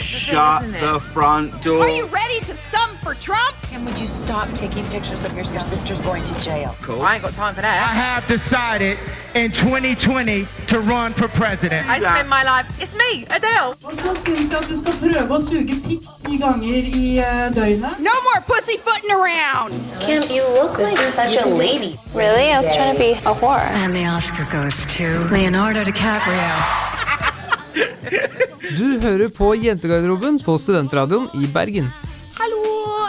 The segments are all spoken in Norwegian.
Shut the front door. Are you ready to stump for Trump? And would you stop taking pictures of your sisters going to jail? Cool. I ain't got time for that. I have decided in 2020 to run for president. I spend my life. It's me, Adele. Og så syns jeg at du skal prøve å suge pikk ti ganger i eh, døgnet. No more pussyfooting around. Kim, you look like such a lady. Really? I was trying to be a whore. And the Oscar goes to Leonardo DiCaprio. Du hører på Jentegarderoben på Studentradioen i Bergen. Hallo!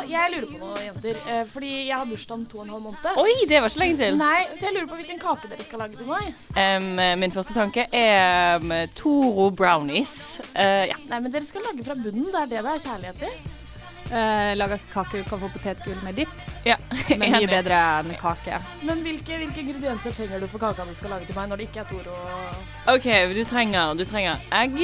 Jeg lurer på noe, jenter. Eh, fordi jeg har bursdag om to og en halv måned. Oi, det var ikke lenge til. Nei, så jeg lurer på hvilken kake dere skal lage til meg. Um, min første tanke er um, Toro brownies. Uh, ja. Nei, men dere skal lage fra bunnen. Det er det det er kjærlighet i. Uh, Lager kake, du kan få potetgull med dipp. ja. Men mye bedre enn kake. Men hvilke, hvilke ingredienser trenger du for kaka du skal lage til meg, når det ikke er Toro? OK, du trenger, du trenger egg,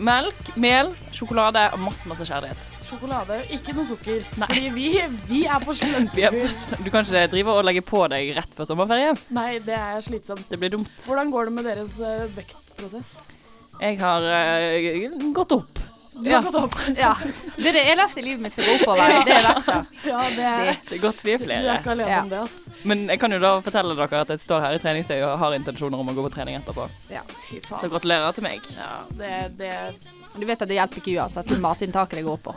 melk, mel, sjokolade og masse, masse kjærlighet. Sjokolade, ikke noe sukker. Fordi vi, vi er på sn- du kan ikke drive og legge på deg rett før sommerferie. Nei, det er slitsomt. Det blir dumt. Hvordan går det med deres eh, vektprosess? Jeg har uh, gått opp. Ja. har gått opp. Ja. Det er det eneste i livet mitt som går oppover. Det er verdt Ja, det er, Det er godt vi er er flere. Ja. om det, ass. Men jeg kan jo da fortelle dere at jeg står her i treningstøy og har intensjoner om å gå på trening etterpå. Ja. Fy faen. Så gratulerer til meg. Ja, det, det Du vet at det hjelper ikke uansett hvor matinntaket det går på.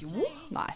Jo. Nei.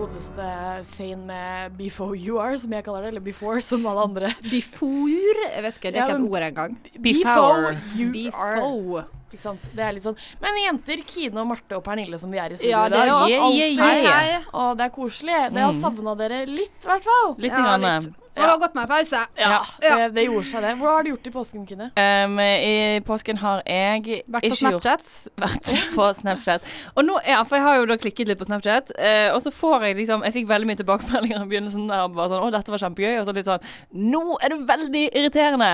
Godeste scene med Before You Are, som jeg kaller det. Eller Before, som alle andre. Before? Jeg vet ikke, det er Ja, ikke et ord engang. Before You Are. Ikke sant? Det er litt sånn Men jenter, Kine og Marte og Pernille som vi er i studio Ja, i dag. Yeah, Yeah, yeah, Hei, hei. Å, det er koselig. Det har savna dere litt, i hvert fall. Litt. Ja, litt. Det har gått meg pause. Ja, Ja. Det, det gjorde seg, det. Hva har du gjort i påsken, Kine? Um, I påsken har jeg Vært på ikke gjort- Snapchat. vært på Snapchat. Og nå, ja, for jeg har jo da klikket litt på Snapchat, uh, og så får jeg liksom Jeg fikk veldig mye tilbakemeldinger i begynnelsen der bare sånn Å, dette var kjempegøy. Og så litt sånn Nå er du veldig irriterende!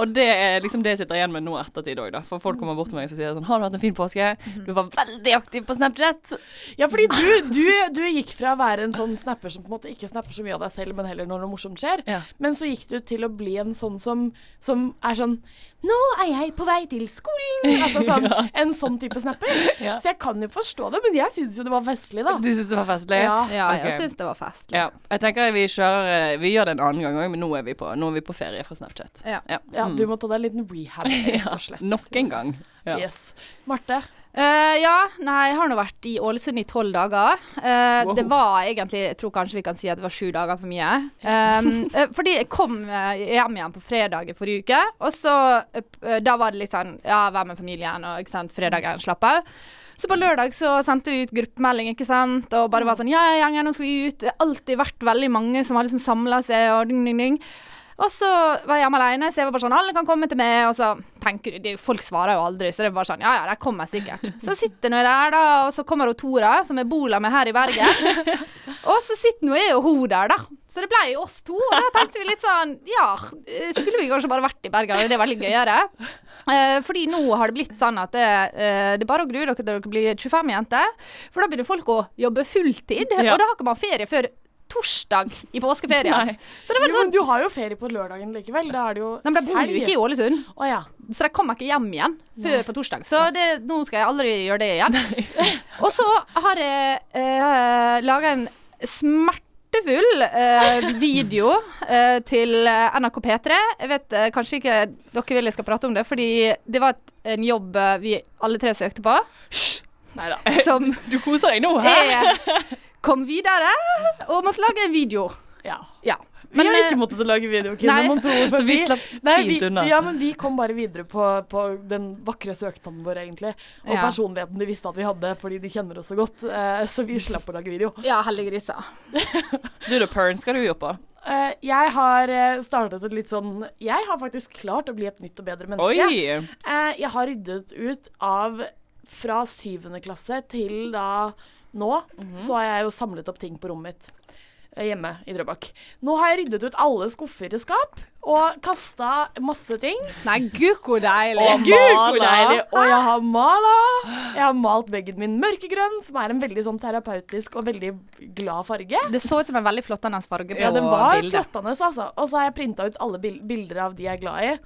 Og det er liksom det jeg sitter igjen med nå ettertid òg, da. For folk kommer bort til meg og sier sånn Har du hatt en fin påske? Du var veldig aktiv på Snapchat. Ja, fordi du, du, du gikk fra å være en sånn snapper som på en måte ikke snapper så mye av deg selv, men heller når noe morsomt skjer. Ja. Men så gikk du til å bli en sånn som, som er sånn Nå er jeg på vei til skolen! Altså sånn, En sånn type snapper. Ja. Så jeg kan jo forstå det, men jeg syns jo det var festlig, da. Du syns det var festlig? Ja. Ja, jeg syns det var festlig. Ja. Jeg tenker vi kjører eh, Vi gjør det en annen gang òg, men nå er vi på Nå er vi på ferie fra Snapchat. Ja. Ja. Ja, Mm. Du må ta deg en liten rehab, rett og slett. Nok en gang. Ja. Yes. Marte, Eh, ja, nei, jeg har nå vært i Ålesund i tolv dager. Uh, Wow. Det var egentlig Jeg tror kanskje vi kan si at det var sju dager for mye. Um, uh, fordi jeg kom hjem igjen på fredag i forrige uke, og så Da var det litt sånn Ja, vær med familien, og ikke sant, fredagen slapp av. Så på lørdag så sendte vi ut gruppemelding, ikke sant, og bare var sånn Ja, ja, gjengen, nå skal vi ut. Det har alltid vært veldig mange som har liksom samla seg og ding, ding, ding. Og så var jeg hjemme alene, så jeg var bare sånn Alle kan komme til meg. Og så tenker du Folk svarer jo aldri, så det er bare sånn Ja ja, de kommer sikkert. Så sitter nå jeg der, da, og så kommer hun Tora, som jeg bor med her i Bergen. og så sitter nå jeg og hun der, da. Så det ble jo oss to. Og da tenkte vi litt sånn Ja, skulle vi kanskje bare vært i Bergen? Det er veldig gøyere. Eh, fordi nå har det blitt sånn at det, eh, det er bare å grue dere til dere blir 25 jenter. For da begynner folk å jobbe fulltid, Ja. og da har ikke man ferie før torsdag i påskeferien. Så det var jo, sånn men du har jo ferie på lørdagen likevel. Da er det jo Nei, men de bor jo ikke i Ålesund, oh, ja. så de kommer ikke hjem igjen før på torsdag. Så det, nå skal jeg aldri gjøre det igjen. Og så har jeg eh, laga en smertefull eh, video eh, til eh, NRK P3. Jeg vet eh, kanskje ikke dere vil jeg skal prate om det, fordi det var et, en jobb eh, vi alle tre søkte på. Nei da. Du koser deg nå, hæ? Kom videre og måtte lage en video. Ja. Ja. Vi har eh, ikke måttet å lage video, for Så vi slapp nei, fint vi, unna. Ja, men vi kom bare videre på, på den vakre søknaden vår, egentlig. Og Ja. personligheten de visste at vi hadde, fordi de kjenner oss så godt. Uh, så vi slapp å lage video. Ja, heldiggriser. Du da, Pern, skal du jobbe på? Uh, jeg har eh, startet et litt sånn Jeg har faktisk klart å bli et nytt og bedre menneske. Oi! Eh, jeg har ryddet ut av Fra syvende klasse til da nå, Mhm. så har jeg jo samlet opp ting på rommet mitt. eh, hjemme i Drøbak. Nå har jeg ryddet ut alle skuffer i skap og kasta masse ting. Nei, gud, hvor deilig. Og gud, hvor deilig! Og jeg har mala. Jeg har malt veggen min mørkegrønn, som er en veldig sånn terapeutisk og veldig glad farge. Det så ut som en veldig flottende farge på bildet. Ja, den var flottende, altså. Og så har jeg printa ut alle bilder av de jeg er glad i.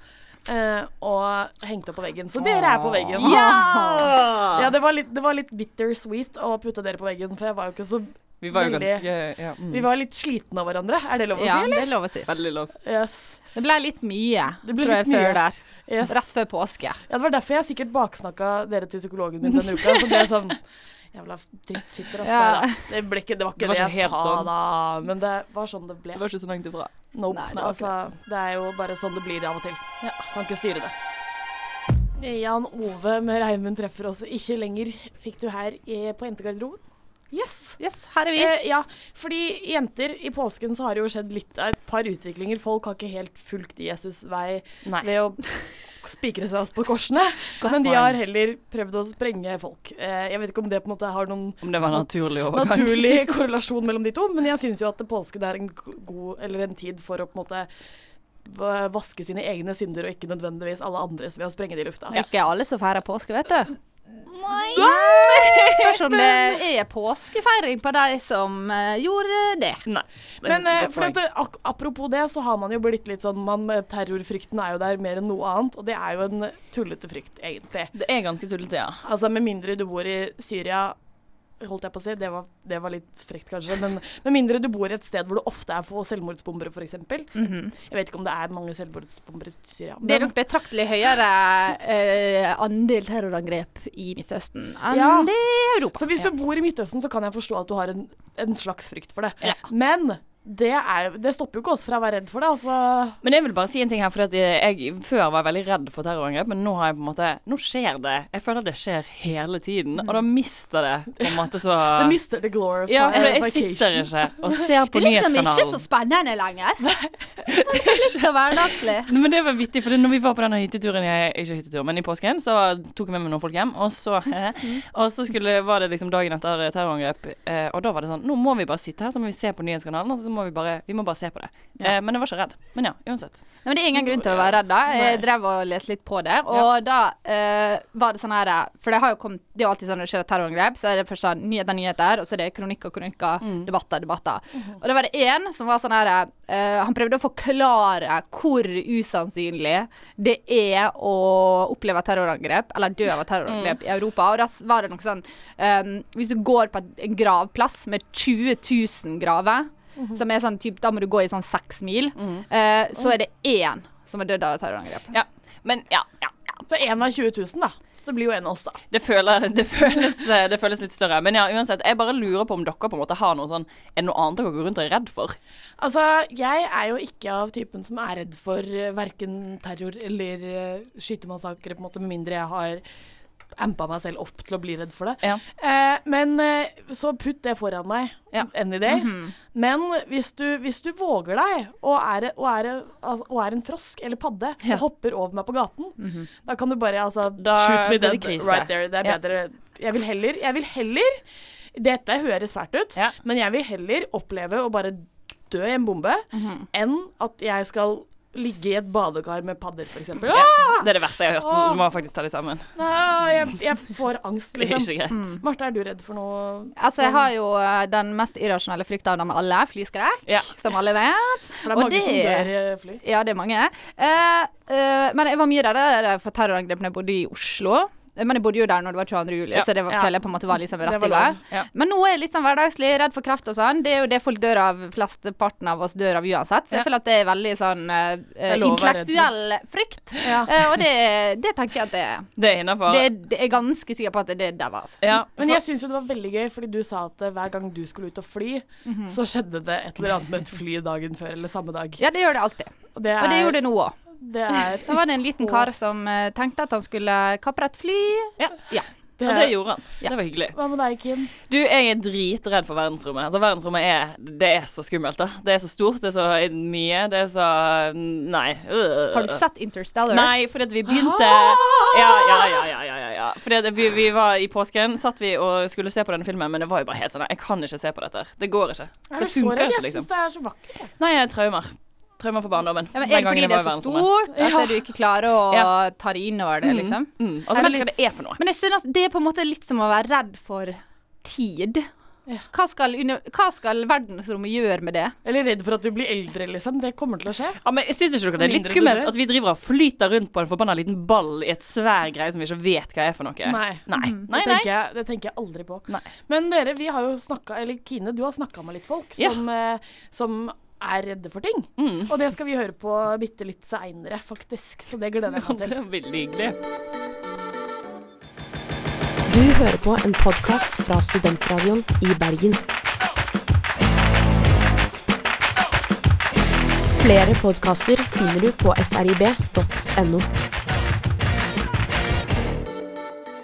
eh, og hengt opp på veggen. Så dere er på veggen. Ja! Ja, det var litt, det var litt bittersweet å putte dere på veggen, for jeg var jo ikke så Vi var jo veldig ganske ja, mm. Vi var litt slitne av hverandre. Er det lov å Ja, si, det er lov å si. Veldig lov. Yes. Det ble litt mye, Det ble tror jeg, før der. Yes. Rett før påske. Ja, det var derfor jeg sikkert baksnakka dere til psykologen min denne uka. Så det er sånn Jævla drittfitter, altså. Ja. Det, ble ikke, det var ikke Det det, var ikke jeg sa sånn. da. Men det var sånn det ble. Det var ikke så langt ifra. Nope. Nei, det altså, det er jo bare sånn det blir av og til. Ja. Kan ikke styre det. Jan Ove med Reimund treffer oss ikke lenger. Fikk du her i, på jentegarderoben? Yes. Yes, her er vi. Eh, ja, fordi jenter i påsken så har det jo skjedd litt av et par utviklinger. Folk har ikke helt fulgt Jesus' vei Nei. ved å spikre seg på korsene. Godt men de har heller prøvd å sprenge folk. Eh, jeg vet ikke om det på en måte har noen Om det var naturlig overgang. naturlig korrelasjon mellom de to, men jeg syns jo at påsken er en god, eller en tid for å på en måte vaske sine egne synder, og ikke nødvendigvis alle andres ved å sprenge det i lufta. Ikke alle som feirer påske, vet du. Spørs om det er påskefeiring på de som uh, gjorde det. Nei. Men et eh, for at, det- ak apropos det, så har man jo blitt litt sånn man, Terrorfrykten er jo der mer enn noe annet, og det er jo en tullete frykt, egentlig. Det er ganske tullete, ja. Altså Med mindre du bor i Syria, holdt jeg på å si, det var, det var litt frekt kanskje, men med mindre du bor et sted hvor det ofte er få selvmordsbombere, f.eks. Mhm. Jeg vet ikke om det er mange selvmordsbombere i Syria. Det er nok betraktelig høyere eh, andel terrorangrep i Midtøsten enn Ja. i Europa. Så hvis du bor i Midtøsten, så kan jeg forstå at du har en, en slags frykt for det. Ja. Men det, er, det stopper jo ikke oss fra å være redd for det. Altså. Men jeg vil bare si en ting her, for jeg før var veldig redd for terrorangrep, men nå har jeg på en måte Nå skjer det. Jeg føler det skjer hele tiden, og da mister det på en måte så Det mister the glorification. Ja, for jeg sitter ikke og ser på nyhetskanalen. Det er liksom ikke så spennende lenger. Det er hverdagslig. Men det var vittig, for når vi var på denne hytteturen jeg, Ikke hyttetur, men i påsken, så tok jeg med meg noen folk hjem. Og så, og så skulle, var det liksom dagen etter terrorangrep, eh, og da var det sånn Nå må vi bare sitte her, så må vi se på nyhetskanalen, og så må vi bare Vi må bare se på det. Ja. Eh, men jeg var ikke redd. Men ja, uansett. Nei, men Det er ingen grunn til å være redd, da. Jeg drev og leste litt på det, og da eh, var det sånn her For det har jo kommet Det er jo alltid sånn når det skjer et terrorangrep, så er det først sånn nyheter, nyheter, og så er det kronikker, kronikker, debatter, debatter. Og det var det én som var sånn her eh, Han prøvde å forklare hvor usannsynlig det er å oppleve terrorangrep, eller dø av terrorangrep, terrorangrep i Europa. Og da var det noe sånn um, Hvis du går på en gravplass med 20 000 graver som er sånn typ, Da må du gå i sånn seks mil. Eh, så er det én som er dødd av et terrorangrep. Ja. Men ja, ja. ja. Så én av 20 000, da. Så det blir jo en av oss, da. Det, føler, det, føles, eh, det føles litt større. Men ja, uansett. Jeg bare lurer på om dere på en måte har noe sånn Er det noe annet dere går rundt og er redd for? Altså, jeg er jo ikke av typen som er redd for uh, verken terror eller skytemassaker, på en måte, med mindre jeg har ampa meg selv opp til å bli redd for det. Ja. Eh, men eh, så putt det foran meg. Ja. Any day. Men hvis du, hvis du våger deg, og er, og, er, og er en frosk eller padde, Ja. og hopper over meg på gaten, da kan du bare altså, Da shoot me dead right there. Det er bedre. Jeg vil heller, jeg vil heller Dette høres fælt ut, men jeg vil heller oppleve å bare dø i en bombe enn at jeg skal ligge i et badekar med padder, f.eks. Ja. Det er det verste jeg har hørt. Du må faktisk ta det sammen. Nei, jeg, jeg får angst, Det er liksom. ikke greit. Marte, er du redd for noe Altså, jeg har jo eh, den mest irrasjonelle frykta av dem alle, flyskrekk, Ja. som alle vet. For det er Og mange det- som dør i fly. Ja, det er mange. Uh, uh, men jeg var mye reddere for terrorangrepene jeg bodde i Oslo. Men jeg bodde jo der når det var 22. juli, Ja. så det var, Ja. føler jeg på en måte var liksom var Ja. Men nå er jeg litt sånn hverdagslig, redd for kreft og sånn. Det er jo det folk dør av, flesteparten av oss dør av uansett. Så jeg Ja. føler at det er veldig sånn er for. intellektuell frykt. Ja. Eh, og det, det tenker jeg at det er. Det er innafor. Det, det er ganske sikker på at det er var. Ja. Men jeg syns jo det var veldig gøy, fordi du sa at eh, hver gang du skulle ut og fly, Mhm. så skjedde det et eller annet med et fly dagen før eller samme dag. Ja, det gjør det alltid. Og det, Og det gjorde det nå òg. Det er Da var det en liten kar som eh, tenkte at han skulle kapre et fly. Ja. Ja. det, ja, det gjorde han. Ja. Det var hyggelig. Hva med deg, Kim? Du, jeg er dritredd for verdensrommet. Altså, verdensrommet er Det er så skummelt, da. Det er så stort, det er så mye, det er så Nei. Øh. Har du sett Interstellar? Nei, fordi at vi begynte Ja, ja, ja, ja, ja, ja, ja. Fordi at vi, vi var i påsken, satt vi og skulle se på denne filmen, men det var jo bare helt sånn Jeg kan ikke se på dette. Det går ikke. Er Det det funker ikke, ikke, Jeg liksom. syns det er så vakkert. Nei, jeg er traumer. Traumer for barndommen. Ja, men er det fordi det er så stort at du ikke klarer å Ja. ta det inn over det, liksom? Mm. Og så vet ikke hva det er for noe. Men jeg synes det er på en måte litt som å være redd for tid. Hva skal, hva skal verdensrommet gjøre med det? Eller redd for at du blir eldre, liksom. Det kommer til å skje. Ja, men jeg Syns ikke dere det er litt skummelt at vi driver og flyter rundt på en forbanna liten ball i et svær greie som vi ikke vet hva er for noe? Nei. Nei, Det, nei. tenker jeg, det tenker jeg aldri på. Men dere, vi har jo snakka Eller Kine, du har snakka med litt folk som, ja. som er redde for ting. Og det skal vi høre på bitte litt seinere, faktisk. Så det gleder jeg meg Det til. er veldig hyggelig. Du hører på en podkast fra Studentradioen i Bergen. Flere podkaster finner du på srib.no.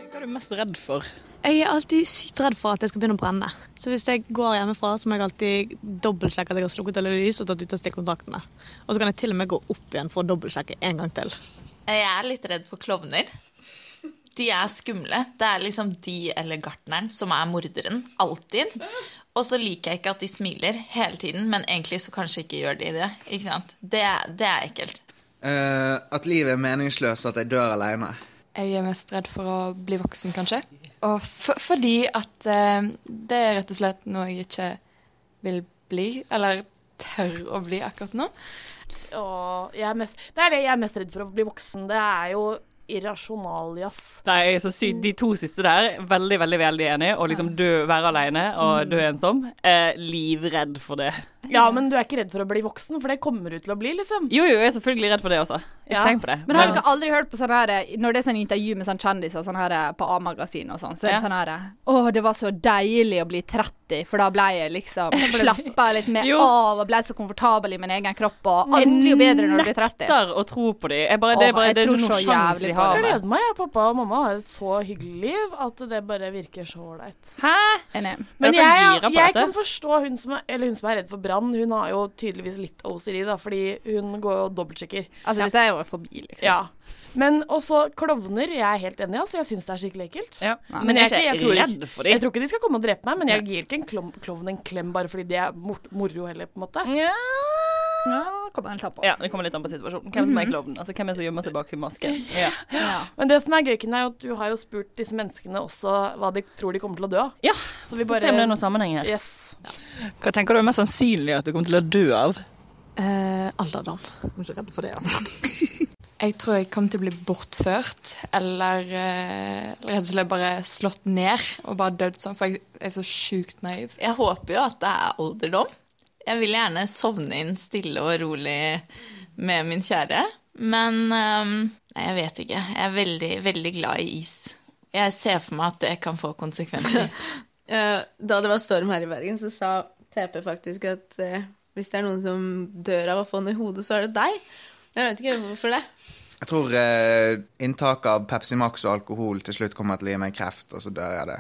Hva er du mest redd for? Jeg er alltid sykt redd for at det skal begynne å brenne. Så hvis jeg går hjemmefra, så må jeg alltid dobbeltsjekke at jeg har slukket alle lys og tatt ut av stikkontaktene. Og så kan jeg til og med gå opp igjen for å dobbeltsjekke en gang til. Jeg er litt redd for klovner. De er skumle. Det er liksom de eller gartneren som er morderen. Alltid. Og så liker jeg ikke at de smiler hele tiden, men egentlig så kanskje ikke gjør de det. Ikke sant? Det, det er ekkelt. Uh, at livet er meningsløst, at jeg dør alene. Jeg er mest redd for å bli voksen, kanskje. For, fordi at eh, det er rett og slett noe jeg ikke vil bli, eller tør å bli akkurat nå. Åh, mest, det er det jeg er mest redd for å bli voksen. Det er jo irrasjonalias. Nei, jeg er så sy De to siste der, veldig, veldig veldig enig. Og liksom dø, være alene og dø ensom. Eh, livredd for det. Ja, men du er ikke redd for å bli voksen, for det kommer du til å bli, liksom. Jo, jo, jeg er selvfølgelig redd for det også. Ikke Ja. tenk på det. Men har dere aldri hørt på sånn her Når det er sånn intervju med sånn kjendiser sånn her på A-magasin og sånn, så er det Ja. sånn her Å, det var så deilig å bli 30, for da ble jeg liksom slappa litt mer av og ble så komfortabel i min egen kropp, og alt blir jo bedre når du blir 30. Nekter å tro på dem. Jeg bare, det bare det er ikke noe så sjanse de har. Jeg gleder meg. Ja. Pappa og mamma har et så hyggelig liv at det bare virker så ålreit. Hæ? Enig. Men jeg, jeg, jeg kan forstå hun som, er, eller hun som er redd for brann. Hun har jo tydeligvis litt OCD, da, fordi hun går og dobbeltsjekker. Altså, dette er jo forbi, liksom. Ja. Men også klovner. Jeg er helt enig, altså. Jeg syns det er skikkelig ekkelt. Ja. Men, Men jeg er jeg, ikke tror redd for dem. Jeg tror ikke de skal komme og drepe meg, men jeg gir ikke en klom, klovn en klem bare fordi det er mor moro heller, på en måte. Ja. Ja, kommer helt an på. Ja, det kommer litt an på situasjonen. Hvem som er klovnen? Altså, hvem er som gjemmer seg bak masken? Ja. Men det som er gøy, er at du har jo spurt disse menneskene også hva de tror de kommer til å dø av. Ja, Så vi Få bare se om det er noen sammenheng her. Yes. Hva tenker du er mest sannsynlig at du kommer til å dø av? Eh, alderdom. Jeg er ikke redd for det, altså. Jeg tror jeg kom til å bli bortført, eller uh, rett og slett bare slått ned og bare dødd sånn, for jeg er så sjukt naiv. Jeg håper jo at det er alderdom. Jeg vil gjerne sovne inn stille og rolig med min kjære. Men um, nei, jeg vet ikke. Jeg er veldig, veldig glad i is. Jeg ser for meg at det kan få konsekvenser. Eh, da det var storm her i Bergen, så sa TP faktisk at uh, hvis det er noen som dør av å få noe i hodet, så er det deg. Jeg vet ikke hvorfor det. Jeg tror eh, inntak av Pepsi Max og alkohol til slutt kommer til å gi meg kreft, og så dør jeg det.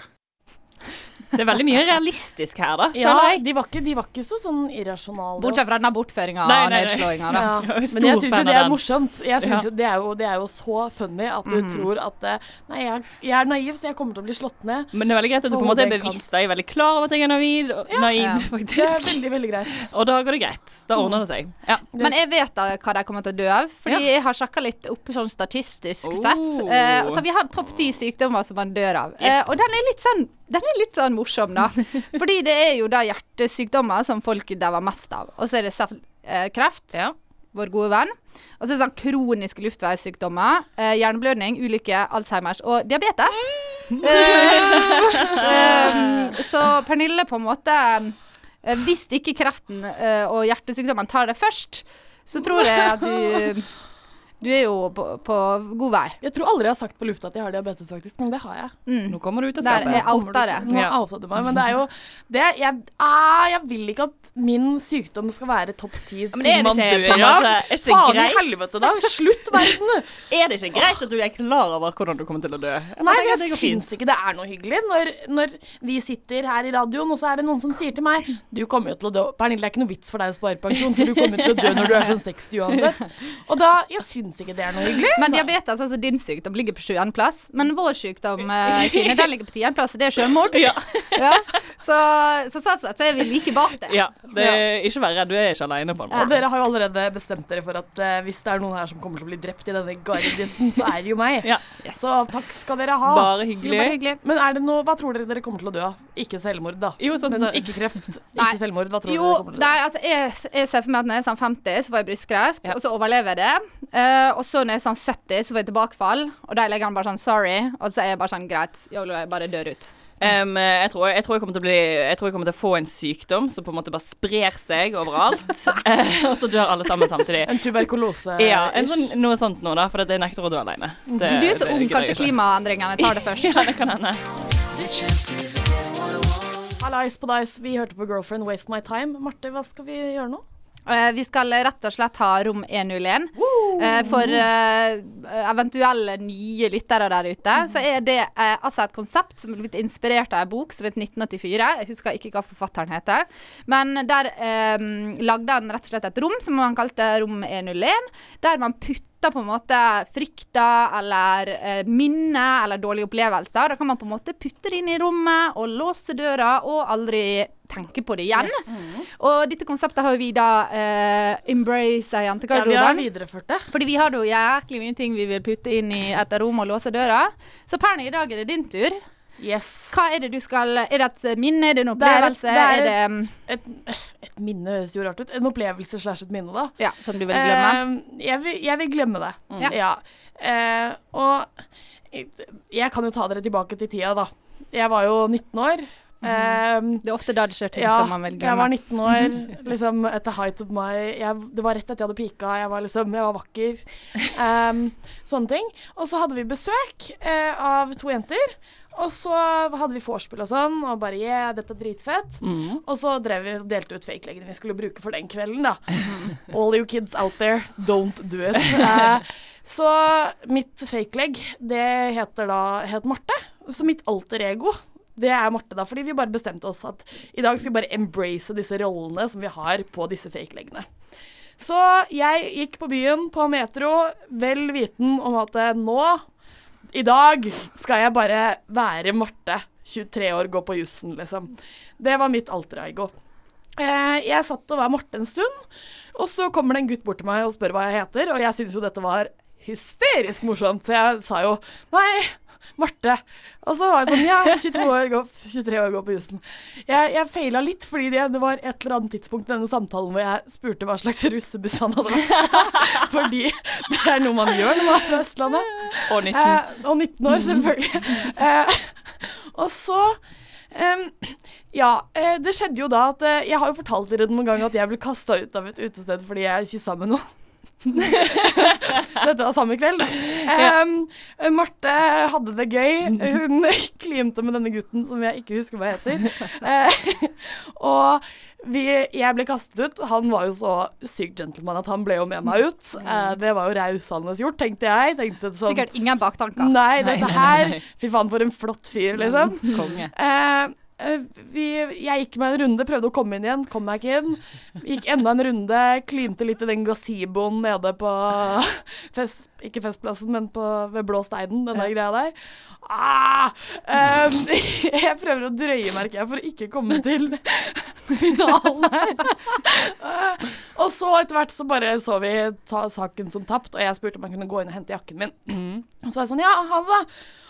Det er veldig mye realistisk her, da. Ja, de var ikke, de var ikke så sånn irrasjonale. Bortsett fra den bortføringa og nedslåinga, da. Ja, men jeg syns jo det er morsomt. Jeg synes jo, det, er jo, det er jo så funny at du mm. tror at eh, Nei, jeg, jeg er naiv, så jeg kommer til å bli slått ned. Men det er veldig greit at du på en måte er bevisst og er veldig klar over at jeg er navid, og naiv, Ja. Det er veldig, veldig greit. Og da går det greit. Da ordner det seg. Ja. Men jeg vet da hva de kommer til å dø av, fordi jeg har sjekka litt opp sånn statistisk Oh. sett. Eh, så vi har topp ti sykdommer som man dør av. Eh, Yes. og den er litt sånn den er litt sånn morsom, da. Fordi det er jo da hjertesykdommer som folk dauer mest av. Og så er det eh, kreft, Ja. vår gode venn. Og så er det sånn kroniske luftveissykdommer, eh, hjerneblødning, ulykke, Alzheimers og diabetes. Mm. um, så Pernille på en måte Hvis ikke kreften og hjertesykdommen tar det først, så tror jeg at du Du er jo på, på god vei. Jeg tror aldri jeg har sagt på lufta at jeg har diabetes, faktisk, men det har jeg. Mm. Nå kommer du ut av Der skapet. er outa det. Nå Ja. outa du meg, men det er jo det, jeg, ah, jeg vil ikke at min sykdom skal være topp ti men er ting det man ikke dør av. Faen i helvete, da! Slutt, verden! Er det ikke greit at du er klar over hvordan du kommer til å dø? Nei, tenker jeg det syns ikke det er noe hyggelig når, når vi sitter her i radioen, og så er det noen som sier til meg Du kommer jo til å dø. Pernille, det er ikke noe vits for deg å spare pensjon, for du kommer til å dø når du er sånn 60 uansett. Og da Jeg syns syns ikke det er noe hyggelig. Men diabetes, altså din sykdom, ligger på sjuendeplass. Men vår sykdom, eh, Kine, den ligger på tiendeplass, og det er selvmord. Ja. Så, så sånn sett så er vi like bak det. Ja, det er, ikke vær redd, du er ikke alene på en Og måte. dere har jo allerede bestemt dere for at uh, hvis det er noen her som kommer til å bli drept i denne gardisen, så er det jo meg. Så takk skal dere ha. Bare hyggelig. Jo, bare hyggelig. Men er det noe, hva tror dere dere kommer til å dø av? Ikke selvmord, da. Jo, sånn Men så- ikke kreft, Nei. ikke selvmord. Hva tror Jo, dere kommer til å dø nei, altså, jeg, jeg ser for meg at når jeg er sånn 50, så får jeg brystkreft, og så overlever jeg det. Uh, og så når jeg er sånn 70, så får jeg tilbakefall, og da legger han bare sånn 'sorry', og så er jeg bare sånn 'greit, jeg bare dør ut'. Um, jeg, tror, jeg, tror jeg, kommer til å bli, jeg tror jeg kommer til å få en sykdom som på en måte bare sprer seg overalt. eh, og så dør alle sammen samtidig. En tuberkulose Ja, en sånn, noe sånt nå, da, for det jeg nekter å dø alene. Det- du er så ung, kanskje klimaendringene tar det først. ja, det kan hende. Hallais på deg, vi hørte på Girlfriend Waste My Time. Marte, hva skal vi gjøre nå? Eh, vi skal rett og slett ha rom 101. Eh, for eh, eventuelle nye lyttere der ute, så er det eh, altså et konsept som er blitt inspirert av en bok som het 1984. Jeg husker ikke hva forfatteren heter. Men der eh, lagde han rett og slett et rom som han kalte Rom 101, der man putter på en måte frykter eller eh, minner eller dårlige opplevelser. Da kan man på en måte putte det inn i rommet og låse døra og aldri tenke på det igjen. Og dette konseptet har vi da eh, embrace i Ja, vi har videreført det. Fordi vi har jo jæklig mye ting vi vil putte inn i et rom og låse døra. Så Perny, i dag er det din tur. Yes. Hva er det du skal Er det et minne? Er det en Det er et- opplevelse? det er er det mm, Et, et minne høres jo rart ut. En opplevelse slash et minne, da. Ja, som du vil glemme? Uh, jeg, vil, jeg vil glemme det. Ja. Ja. Uh, og jeg kan jo ta dere tilbake til tida, da. Jeg var jo 19 år. Eh, det er ofte da det skjer ting ja, som man velger. Jeg var 19 år, liksom at the height of my jeg, Det var rett etter jeg hadde pika, jeg var liksom Jeg var vakker. Um, sånne ting. Og så hadde vi besøk uh, av to jenter. Og så hadde vi vorspiel og sånn, og bare yeah, dette er dritfett. Mm. Og så drev vi og delte ut fake-leggene vi skulle bruke for den kvelden, da. All you kids out there, don't do it. Uh, så mitt fake-legg, det heter da het Marte. Så mitt alter ego, det er Marte, da. Fordi vi bare bestemte oss at i dag skal vi bare embrace disse rollene som vi har på disse fake-leggene. Så jeg gikk på byen på Metro, vel viten om at eh, nå, i dag, skal jeg bare være Marte. 23 år, gå på jussen, liksom. Det var mitt alter ego. Eh, jeg satt og var Marte en stund, og så kommer det en gutt bort til meg og spør hva jeg heter, og jeg syns jo dette var hysterisk morsomt, så jeg sa jo nei, Marte. Og så var jeg sånn ja, 22 år, gå, 23 år, gå på jussen. Jeg, jeg feila litt, fordi det, det var et eller annet tidspunkt i denne samtalen hvor jeg spurte hva slags russebuss han hadde vært. fordi det er noe man gjør når man er fra Østlandet. Og 19. Eh, og 19 år, selvfølgelig. Eh, og så Um, ja, eh, det skjedde jo da at eh, Jeg har jo fortalt dere noen gang at jeg ble kasta ut av et utested fordi jeg kyssa med noen. Dette var samme kveld. Em, Marte hadde det gøy. Hun klinte med denne gutten som jeg ikke husker hva heter. Uh, og vi, jeg ble kastet ut. Han var jo så sykt gentleman at han ble jo med meg ut. Uh, det var jo rausende gjort, tenkte jeg. Tenkte sånn, Sikkert ingen baktanker. Nei, dette her. Fy faen, for en flott fyr, liksom. Konge. Eh, vi, jeg gikk meg en runde, prøvde å komme inn igjen, kom meg ikke inn. Gikk enda en runde, klinte litt i den gazeboen nede på fest, Ikke Festplassen, men på, ved Blå Steinen, den der greia der. Ah, Um, jeg prøver å drøye, merker jeg, for å ikke komme til finalen her. Eh, og så etter hvert så bare så vi saken som tapt, og jeg spurte om jeg kunne gå inn og hente jakken min. Og så var jeg sånn, ja, ha det.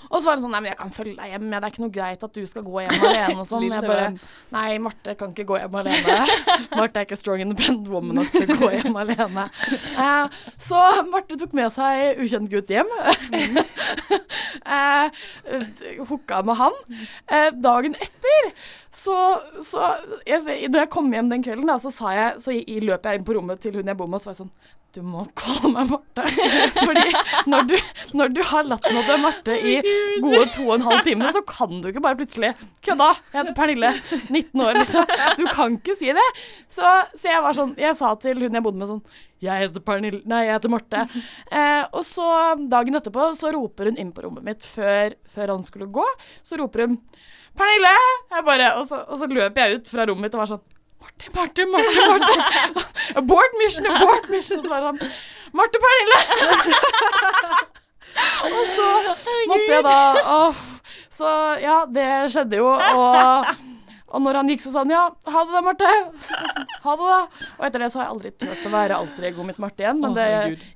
Og så var det sånn, nei, men jeg kan følge deg hjem, det er ikke noe greit at du skal gå hjem alene og sånn. Jeg bare, nei, Marte kan ikke gå hjem alene. Marte er ikke strong independent woman nok til å gå hjem alene. Uh, så Marte tok med seg ukjent gutt hjem. eh, hooka med han. Eh, dagen etter så, så jeg, Når jeg kom hjem den kvelden, da, så, sa jeg, så løp jeg inn på rommet til hun jeg bor med, og så var jeg sånn du må kalle meg Marte. Fordi når du, når du har latt meg er Marte i gode to og en halv time, så kan du ikke bare plutselig Kødda! Jeg heter Pernille, 19 år, liksom. Du kan ikke si det. Så, så jeg var sånn Jeg sa til hun jeg bodde med sånn Jeg heter Pernille Nei, jeg heter Marte. Eh, og så dagen etterpå så roper hun inn på rommet mitt før, før han skulle gå. Så roper hun Pernille! Jeg bare, og, så, og så løp jeg ut fra rommet mitt og var sånn Marte, Marte, Marte, Marte. Abort mission, abort mission. Så var det sånn Marte Pernille! og så måtte jeg da oh. Så ja, det skjedde jo, og og når han gikk, så sa han ja, ha det da, Marte. Ha det, da. Og etter det så har jeg aldri turt å være alter egoet mitt Marte igjen, men det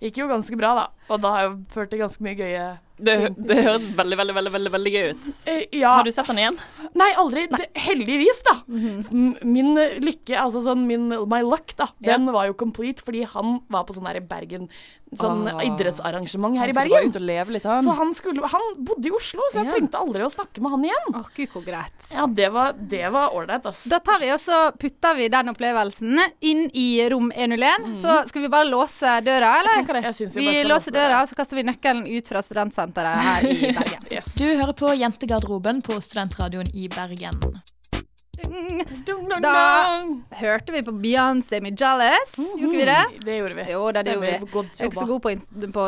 gikk jo ganske bra, da. Og da har jeg jo ført til ganske mye gøye Det, det høres veldig, veldig, veldig, veldig, veldig gøy ut. Eh, ja. Har du sett den igjen? Nei, aldri. Det, heldigvis, da. M- Min eh, lykke, altså sånn min My luck, da, Ja. den var jo complete fordi han var på sånn her i Bergen Sånn Ah. idrettsarrangement her i Bergen. Han skulle bare ut og leve litt, han. Så han, skulle, han bodde i Oslo, så jeg Ja. trengte aldri å snakke med han igjen. Oh, gud, hvor greit. Ja, det var det ålreit, ass. Da tar vi og så putter vi den opplevelsen inn i rom 101. Så skal vi bare låse døra, eller? Jeg. Jeg vi skal låser låse døra, så kaster vi nøkkelen ut fra studentsenteret her i Bergen. Du hører på Jentegarderoben på Studentradioen i Bergen. Da hørte vi på Beyoncé med 'Jealous'. Gjorde vi det? Det gjorde vi. Jo, det, det gjorde vi. Jeg er ikke så god på, å på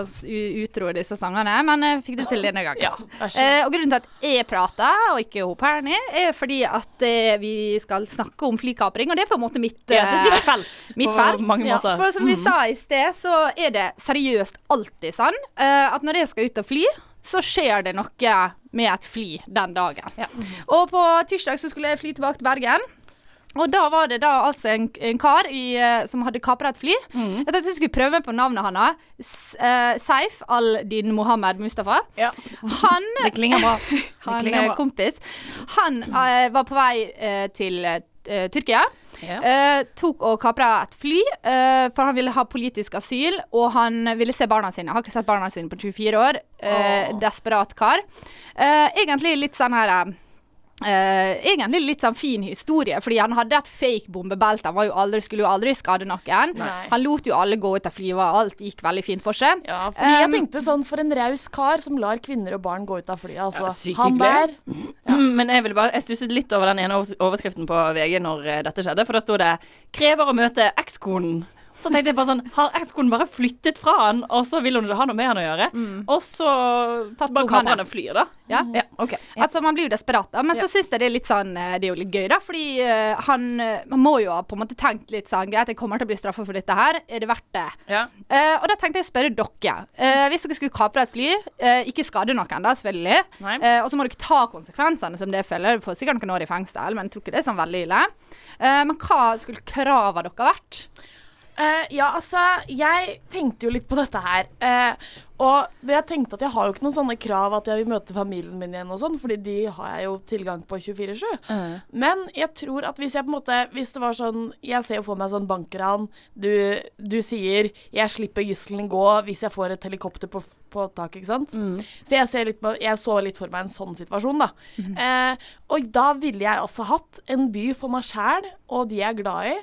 utro i disse sangene, men jeg fikk det til denne gangen. Ja, eh, og grunnen til at jeg prater, og ikke hun Perny, er fordi at eh, vi skal snakke om flykapring, og det er på en måte mitt Ja, det er ditt eh, felt mitt på felt. mange Ja. For som vi Mhm. sa i sted, så er det seriøst alltid sånn eh, at når jeg skal ut og fly, så skjer det noe med et fly den dagen. Og på tirsdag så skulle jeg fly tilbake til Bergen. Og da var det da altså en, en kar i, eh, som hadde kapra et fly. Mm. Jeg tenkte jeg skulle prøve meg på navnet hans. S- eh, Seif al-Din Mohammed Mustafa. Han Det klinger bra. Han klinger eh, bra. kompis. Han uh, var på vei uh, til Tyrkia. Yeah. Eh, tok og kapra et fly, eh, for han ville ha politisk asyl. Og han ville se barna sine. Jeg Har ikke sett barna sine på 24 år. Oh. Desperat kar. Eh, egentlig litt sånn her eh, Eh, egentlig litt sånn fin historie, fordi han hadde et fake bombebelte. Han var jo aldri, skulle jo aldri skade noen. Nei. Han lot jo alle gå ut av flyet, og alt gikk veldig fint for seg. Ja, fordi jeg Um, tenkte sånn for en raus kar som lar kvinner og barn gå ut av flyet. Altså, Ja, sykt han der hyggelig. Mm, Men jeg ville bare, jeg stusset litt over den ene overskriften på VG når eh, dette skjedde, for da sto det 'Krever å møte ekskonen'. Så tenkte jeg bare sånn Har ekskonen bare flyttet fra han, og så vil hun ikke ha noe med han å gjøre? Og så bare kaprer han og flyr, da? Ja. Ja, ok. Altså, man blir jo desperat, da. Men Ja. så syns jeg det er litt sånn eh, Det er jo litt gøy, da. Fordi uh, han eh, Man må jo ha på en måte tenkt litt sånn Greit, jeg kommer til å bli straffa for dette her. Er det verdt det? Ja. Uh, og da tenkte jeg å spørre dere. Uh, hvis dere skulle kapre et fly, ikke skade noen, da, selvfølgelig. Og så må dere ta konsekvensene som det følger. Du får sikkert noen år i fengsel, men jeg tror ikke det er sånn veldig ille. Men hva skulle kravene dere vært? Eh, ja, altså, jeg tenkte jo litt på dette her. Uh, og jeg tenkte at jeg har jo ikke noen sånne krav at jeg vil møte familien min igjen og sånn, fordi de har jeg jo tilgang på 24-7. Men jeg tror at hvis jeg på en måte Hvis det var sånn Jeg ser jo for meg sånn bankran. Du, du sier 'jeg slipper gisselen gå hvis jeg får et helikopter på, på taket', ikke sant? Så jeg, ser litt jeg så litt for meg en sånn situasjon, da. Eh, og da ville jeg også hatt en by for meg sjæl og de jeg er glad i,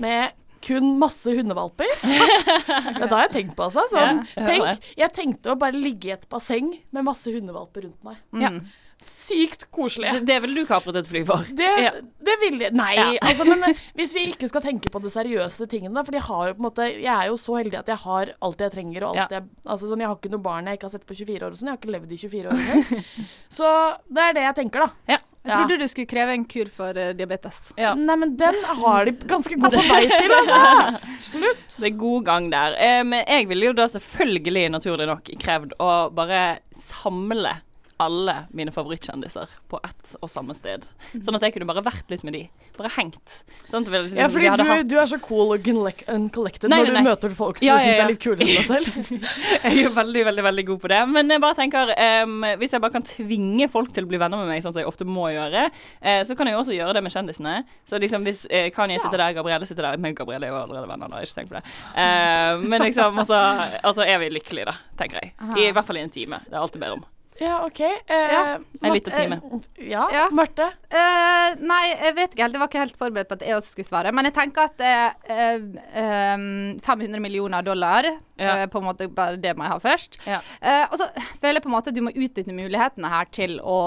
med kun masse hundevalper. det har jeg tenkt på, altså. Sånn, tenk, jeg tenkte å bare ligge i et basseng med masse hundevalper rundt meg. Ja. Sykt koselig. Det, det ville du kapret et fly for. Det, Ja. det vil jeg Nei, Ja. altså, men eh, hvis vi ikke skal tenke på de seriøse tingene, for de har jo på en måte Jeg er jo så heldig at jeg har alt jeg trenger, og alt Ja. jeg Altså sånn, jeg har ikke noe barn jeg ikke har sett på 24 år og sånn. Jeg har ikke levd i 24 år engang. så det er det jeg tenker, da. Ja. Jeg trodde du skulle kreve en kur for uh, diabetes. Nei, men den har de ganske god på vei til, altså. Slutt. Det er god gang der. Eh, men jeg ville jo da selvfølgelig, naturlig nok, krevd å bare samle alle mine favorittkjendiser på ett og samme sted. Sånn at jeg kunne bare vært litt med de. Bare hengt. Sånn at vi, liksom, Ja, fordi du, hatt du er så cool and collected Nei, når nei, du møter folk du Ja, syns ja, ja. er litt kulere enn deg selv. Jeg er jo veldig, veldig veldig god på det. Men jeg bare tenker um, hvis jeg bare kan tvinge folk til å bli venner med meg, sånn som jeg ofte må gjøre, uh, så kan jeg jo også gjøre det med kjendisene. Så liksom hvis uh, Kanye Ja. sitter der, Gabrielle sitter der Men Gabrielle er jo allerede venner, da. Ikke tenk på det. Uh, men liksom, altså, altså er vi lykkelige, da, tenker jeg. I, I hvert fall i en time. Det er alltid bedre om. Ja, OK. Eh, Ja. En liten time. eh, ja, Marte. Eh, nei, jeg vet ikke helt. Jeg var ikke helt forberedt på at jeg også skulle svare. Men jeg tenker at eh, eh, 500 millioner dollar Ja. eh, På en måte bare det må jeg ha først. Ja. Eh, og så føler jeg på en måte at du må utnytte mulighetene her til å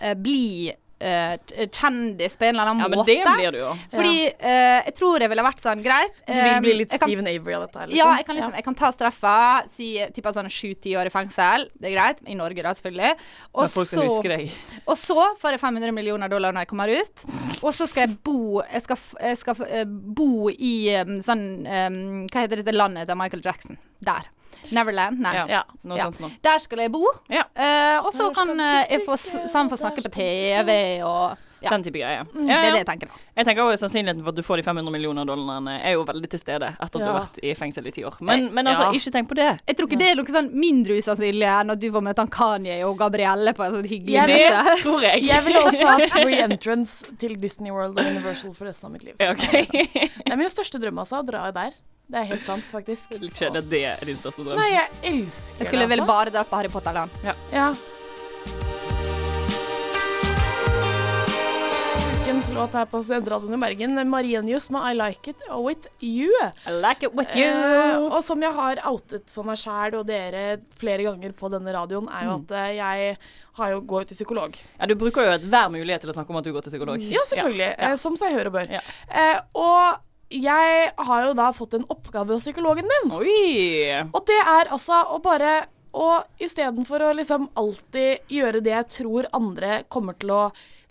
eh, bli eh, kjendis på en eller annen Ja, men det blir du jo. Fordi uh, jeg tror jeg ville vært sånn Greit. Du vil bli eh, litt kan- Steven Avery av dette liksom? Ja, jeg kan liksom Jeg kan ta straffa, si tippa sånn sju-ti år i fengsel. Det er greit. I Norge, da, selvfølgelig. Og Men folk skal huske deg. og så får jeg 500 millioner dollar når jeg kommer ut. Og så skal jeg bo Jeg skal, jeg skal eh, bo i um, sånn um, Hva heter dette landet til Michael Jackson? Der. Neverland? Nei. Ja, noe sånt noe. Der skal jeg bo. Eh, og så kan eh, jeg få, s- sånn få snakke på TV og ja. Den type greier. Det er det jeg tenker. da. Jeg tenker også Sannsynligheten for at du får de 500 millioner dollarene, er jo veldig til stede etter at du Ja. har vært i fengsel i ti år. Men, men altså, Ja. ikke tenk på det. Jeg tror ikke det er noe sånn mindre usannsynlig enn at du får møte han Kanye og Gabrielle på en sånn hyggelig Jeg møte. tror jeg. Jeg ville også hatt free entrance til Disney World og Universal for resten av mitt liv. Det er min største drøm, altså. Å dra der. Det er helt sant, faktisk. Litt kjedelig at det er din største drøm. Nei, jeg elsker Jeg skulle det, vel altså. bare dratt på Harry Potter-land. Ja. Ja. Ukens låt her på Studentradioen i Bergen, Marienius med I Like It With You. I like it with you. Eh, og som jeg har outet for meg sjæl og dere flere ganger på denne radioen, er jo Mm. at mm. jeg har jo går til psykolog. Ja, Du bruker jo enhver mulighet til å snakke om at du går til psykolog. Ja, selvfølgelig. Ja. eh, Som seg hør og bør. Eh, og jeg har jo da fått en oppgave hos psykologen min. Oi! Og det er altså å bare Og istedenfor å liksom alltid gjøre det jeg tror andre kommer til å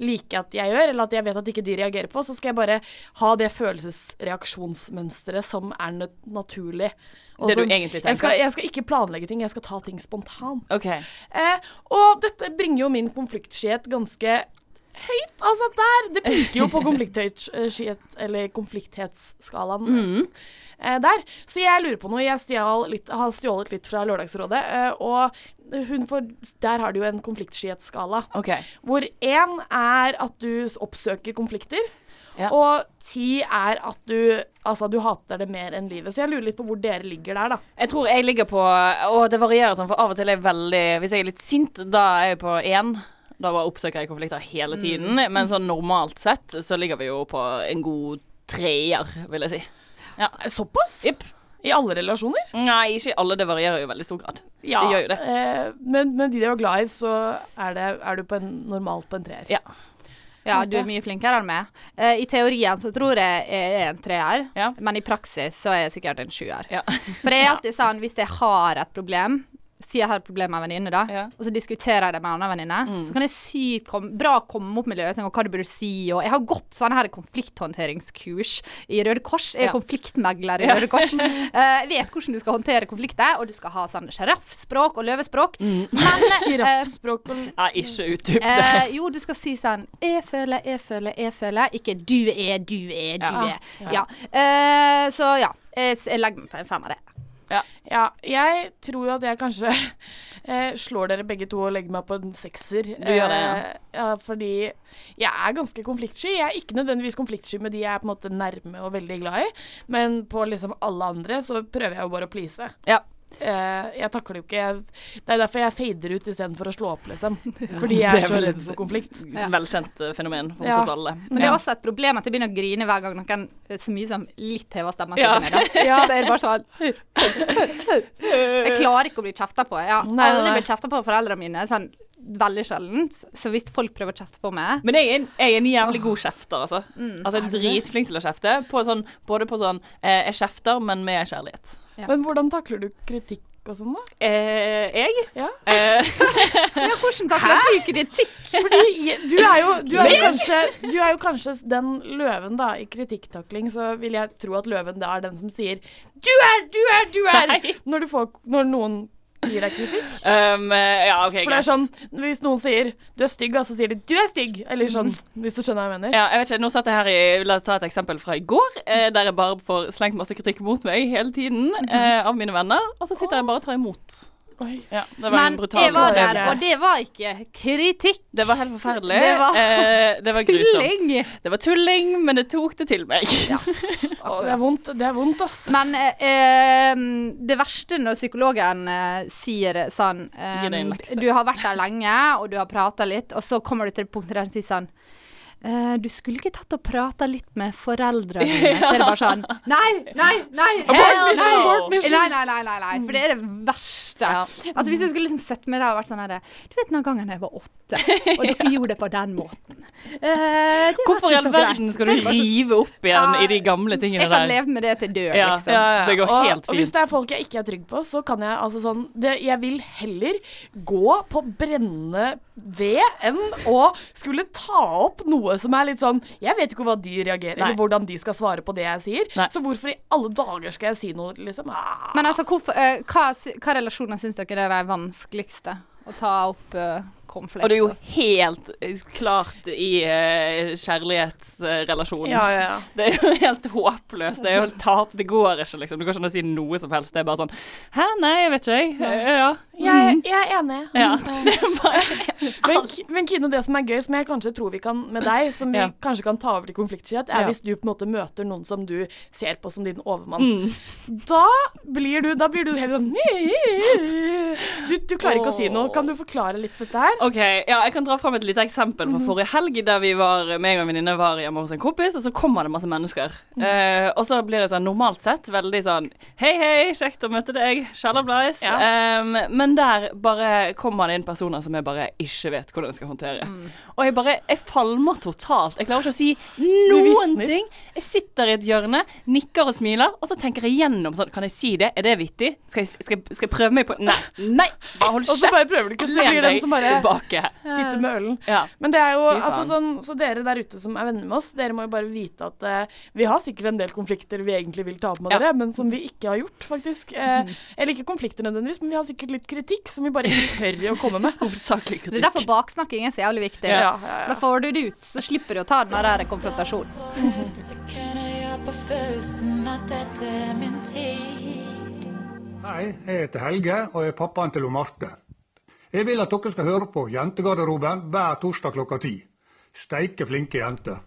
like at jeg gjør, eller at jeg vet at ikke de reagerer på, så skal jeg bare ha det følelsesreaksjonsmønsteret som er naturlig. Også, Det du egentlig egentlig Jeg skal, tenker. jeg skal ikke planlegge ting, jeg skal ta ting spontant. Okay. Eh, og dette bringer jo min konfliktskyhet ganske høyt. Altså der Det piker jo på konfliktskyhet, eller konflikthetsskalaen mm. eh, der. Så jeg lurer på noe. Jeg stjal litt, har stjålet litt fra Lørdagsrådet, eh, og får, der har du jo en konfliktskyhetsskala. Okay. Hvor én er at du oppsøker konflikter. Ja. Og ti er at du Altså, du hater det mer enn livet. Så jeg lurer litt på hvor dere ligger der, da. Jeg tror jeg ligger på Og det varierer sånn, for av og til er jeg veldig Hvis jeg er litt sint, da er jeg på én. Da bare oppsøker jeg konflikter hele tiden. Men sånn normalt sett så ligger vi jo på en god treer, vil jeg si. Ja. Såpass? Yep. I alle relasjoner? Nei, ikke i alle. Det varierer jo veldig stor grad. Ja, det gjør jo det. Eh, men, men de du er glad i, så er, det, er du på en, normalt på en treer. Ja. Ja, du er mye flinkere enn meg. Eh, I teorien så tror jeg jeg er en treer, men i praksis så er jeg sikkert en sjuer. For jeg er alltid sånn, hvis jeg har et problem Si jeg har et problem med en venninne, da, og så diskuterer jeg det med en annen venninne. Så kan jeg sykt kom, bra komme opp med løsninger og hva du burde si. Og jeg har gått sånn her konflikthåndteringskurs i Røde Kors. Jeg er Ja. konfliktmegler i Ja. Røde Kors. Eh, jeg vet hvordan du skal håndtere konflikter, og du skal ha sånn sjiraffspråk og løvespråk. Men eh, Sjiraffspråk og Nei, ikke utdyp det. Uh, jo, du skal si sånn Jeg føler, jeg føler, jeg føler. Ikke du er, du er, du Ja. er. Ja. Ja. Eh, så ja. Jeg, jeg legger meg på en femmer, jeg. Ja. jeg tror jo at jeg kanskje eh, slår dere begge to og legger meg på en sekser. Du gjør det, ja. Eh, ja, fordi jeg er ganske konfliktsky. Jeg er ikke nødvendigvis konfliktsky med de jeg er på en måte nærme og veldig glad i, men på liksom alle andre så prøver jeg jo bare å please. Ja. Eh, jeg takler jo ikke jeg, Det er derfor jeg fader ut istedenfor å slå opp, liksom. Fordi jeg er er så redd for konflikt. Velkjent eh, fenomen for Ja. oss alle. Men det er også et problem at jeg begynner å grine hver gang noen eh, så mye som litt hever stemmen sin. Ja. Ja. Så er det bare sånn Jeg klarer ikke å bli kjefta på. Jeg har Nei, nei, aldri blitt kjefta på av foreldrene mine. Sånn veldig sjeldent. Så hvis folk prøver å kjefte på meg Men jeg er en, jeg er en jævlig god kjefter, altså. Mm. altså jeg er dritflink til å kjefte. På sånn, både på sånn eh, Jeg kjefter, men med kjærlighet. Men hvordan takler du kritikk og sånn, da? Eh, jeg? Ja. Eh, Ja, hvordan takler du kritikk? Fordi du er jo, du er jo, kanskje, du er jo kanskje den løven, da. I kritikktakling så vil jeg tro at løven da er den som sier 'du er, du er, du er' når, du får, når noen gir deg kritikk. um, eh, ja, OK, For det er sånn, hvis noen sier 'du er stygg', så sier de 'du er stygg'. Eller sånn, hvis du skjønner hva jeg mener. Ja, jeg vet ikke, nå satt jeg her i, La oss ta et eksempel fra i går, eh, der jeg bare får slengt masse kritikk mot meg hele tiden eh, av mine venner, og så sitter jeg bare og tar imot. Ja, det var Men en brutal jeg var der, og det var ikke kritikk. Det var helt forferdelig. Det var eh, det var grusomt. tulling. Det var tulling, men det tok det til meg. Å, det er vondt, det er vondt, ass. Men eh, det verste når psykologen eh, sier sånn eh. Du har vært der lenge, og du har prata litt, og så kommer du til punktet der han sier sånn eh, du skulle ikke tatt og prata litt med foreldrene dine. Så er det bare sånn Nei, nei, nei! Abort mission, abort mission. Nei, nei, nei, nei, nei. For det er det verste Ja. Altså Hvis jeg skulle liksom sett meg der og vært sånn her Du vet den gangen jeg var åtte, og dere gjorde det på den måten. Uh, Hvorfor i all verden skal du rive opp igjen uh, i de gamle tingene der? Jeg kan der? leve med det til død, Ja, liksom. ja, ja. Det går og, helt og hvis det er folk jeg ikke er trygg på, så kan jeg altså sånn det, Jeg vil heller gå på brennende ved enn å skulle ta opp noe som er litt sånn Jeg vet ikke hva de reagerer, Nei. eller hvordan de skal svare på det jeg sier. Så hvorfor i alle dager skal jeg si noe, liksom? Ah. Men altså, hvorfor, uh, hva, hva relasjoner syns dere er de vanskeligste å ta opp uh, konflikt? Og det er jo helt klart i uh, kjærlighetsrelasjonen. Ja, ja, ja. Det er jo helt håpløst. Det er jo helt tap. Det går ikke, liksom. Du kan ikke si noe som helst. Det er bare sånn Hæ, nei, jeg vet ikke, jeg. Ja. Ja. Jeg, jeg er enig. Ja. Men, men Kine, det som er gøy, som jeg kanskje tror vi kan med deg, som vi Ja. kanskje kan ta over til konfliktskyhet, er Ja. hvis du på en måte møter noen som du ser på som din overmann. Mm. Da blir du Da blir du helt sånn du, du klarer ikke å si noe. Kan du forklare litt dette her? OK, ja, jeg kan dra fram et lite eksempel fra forrige helg, der vi var, meg og en venninne var hjemme hos en kompis, og så kommer det masse mennesker. Eh, og så blir det sånn normalt sett veldig sånn Hei, hei, kjekt å møte deg. Shalabais. Um, men der bare kommer det inn personer som jeg bare ikke vet hvordan jeg skal håndtere. Og jeg bare Jeg falmer totalt. Jeg klarer ikke å si noen ting. Jeg sitter i et hjørne, nikker og smiler, og så tenker jeg gjennom sånn Kan jeg si det? Er det vittig? Skal jeg, skal, skal jeg prøve meg på Nei! Nei! Bare hold Og så bare prøver du ikke, å Len den som bare tilbake. sitter med ølen. Ja. Men det er jo altså sånn Så dere der ute som er venner med oss, dere må jo bare vite at eh, vi har sikkert en del konflikter vi egentlig vil ta opp med Ja. dere, men som vi ikke har gjort, faktisk. Eh, Eller ikke konflikter nødvendigvis, men vi har sikkert litt kritikk som vi bare ikke tør å komme med. Hovedsakelig Det er derfor baksnakking er så jævlig viktig. Ja, ja, ja. For Da får du det ut, så slipper du å ta den der konfrontasjonen. Hei, jeg heter Helge og er pappaen til Marte. Jeg vil at dere skal høre på Jentegarderoben hver torsdag klokka ti. Steike flinke jenter.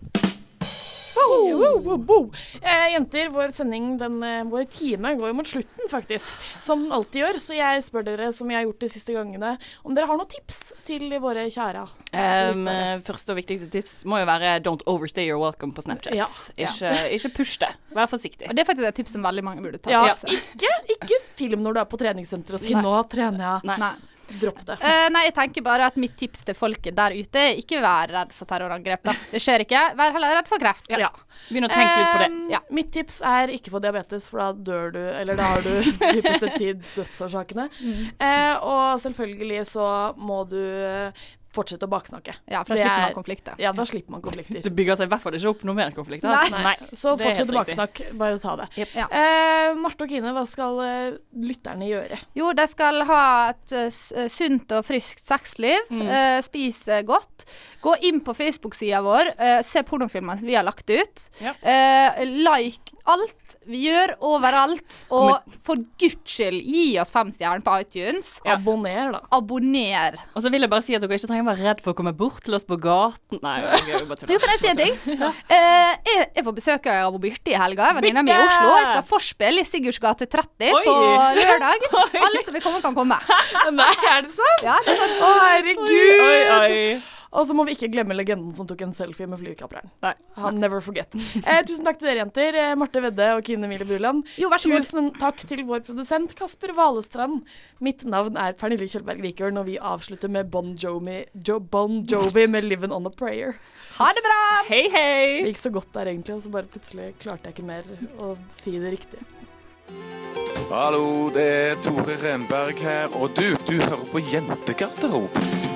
Wow, wow. Eh, jenter, vår sending, den, eh, vår time, går jo mot slutten, faktisk. Som den alltid gjør. Så jeg spør dere, som jeg har gjort de siste gangene, om dere har noen tips til våre kjære. Um, første og viktigste tips må jo være don't overstay your welcome på Snapchat. Ja. Ikke, ikke push det. Vær forsiktig. Og det er faktisk et tips som veldig mange burde ta Ja, ikke, ikke film når du er på treningssenteret og si 'nå trener jeg'. Nei. Dropp det. Uh, nei, jeg tenker bare at mitt tips til folket der ute er ikke vær redd for terrorangrep. da. Det skjer ikke. Vær heller redd for kreft. Ja. Begynn å tenke litt på det. Ja. Mitt tips er ikke få diabetes, for da dør du, eller da har du dypeste tid dødsårsakene. Mm. Uh, og selvfølgelig så må du eh, fortsette å baksnakke. Ja, for da Det slipper man er- konflikter. Ja, da slipper man konflikter. Det bygger seg i hvert fall ikke opp noe mer konflikter. Nei. Nei. Så fortsett å baksnakke. Bare ta det. Ja. Eh, Marte og Kine, hva skal eh, lytterne gjøre? Jo, de skal ha et uh, sunt og friskt sexliv. Mm. Uh, spise godt. Gå inn på Facebook-sida vår, uh, se pornofilmer som vi har lagt ut. Eh, like alt vi gjør overalt. Og for guds skyld, gi oss fem stjerner på iTunes. Abonner, da. Abonner. Og så vil jeg bare si at dere ikke trenger å være redd for å komme bort til oss på gaten. Nei, jeg, bare tuller. Jo, kan jeg si en ting? Eh, jeg, jeg får besøk av Birte i helga. Venninna mi i Oslo. Jeg skal forspille i Sigurds gate 30 Oi. på lørdag. Alle som vil komme, kan komme. Nei, er det sant? Ja, det er sant. Å, herregud! Oi, oi. Og så må vi ikke glemme legenden som tok en selfie med flykappleren. Han never forget. Eh, tusen takk til dere jenter. Eh, Marte Vedde og Kine Mille Buland. Jo, vær så god. Tusen takk til vår produsent Kasper Valestrand. Mitt navn er Pernille Kjølberg Vikørn, og vi avslutter med Bon Jovi, jo, bon Jovi med 'Livin' On A Prayer'. Ha det bra! Hei, hei! Det gikk så godt der, egentlig, og så bare plutselig klarte jeg ikke mer å si det riktig. Hallo, det er Tore Renberg her, og du, du hører på Jentegarderoben.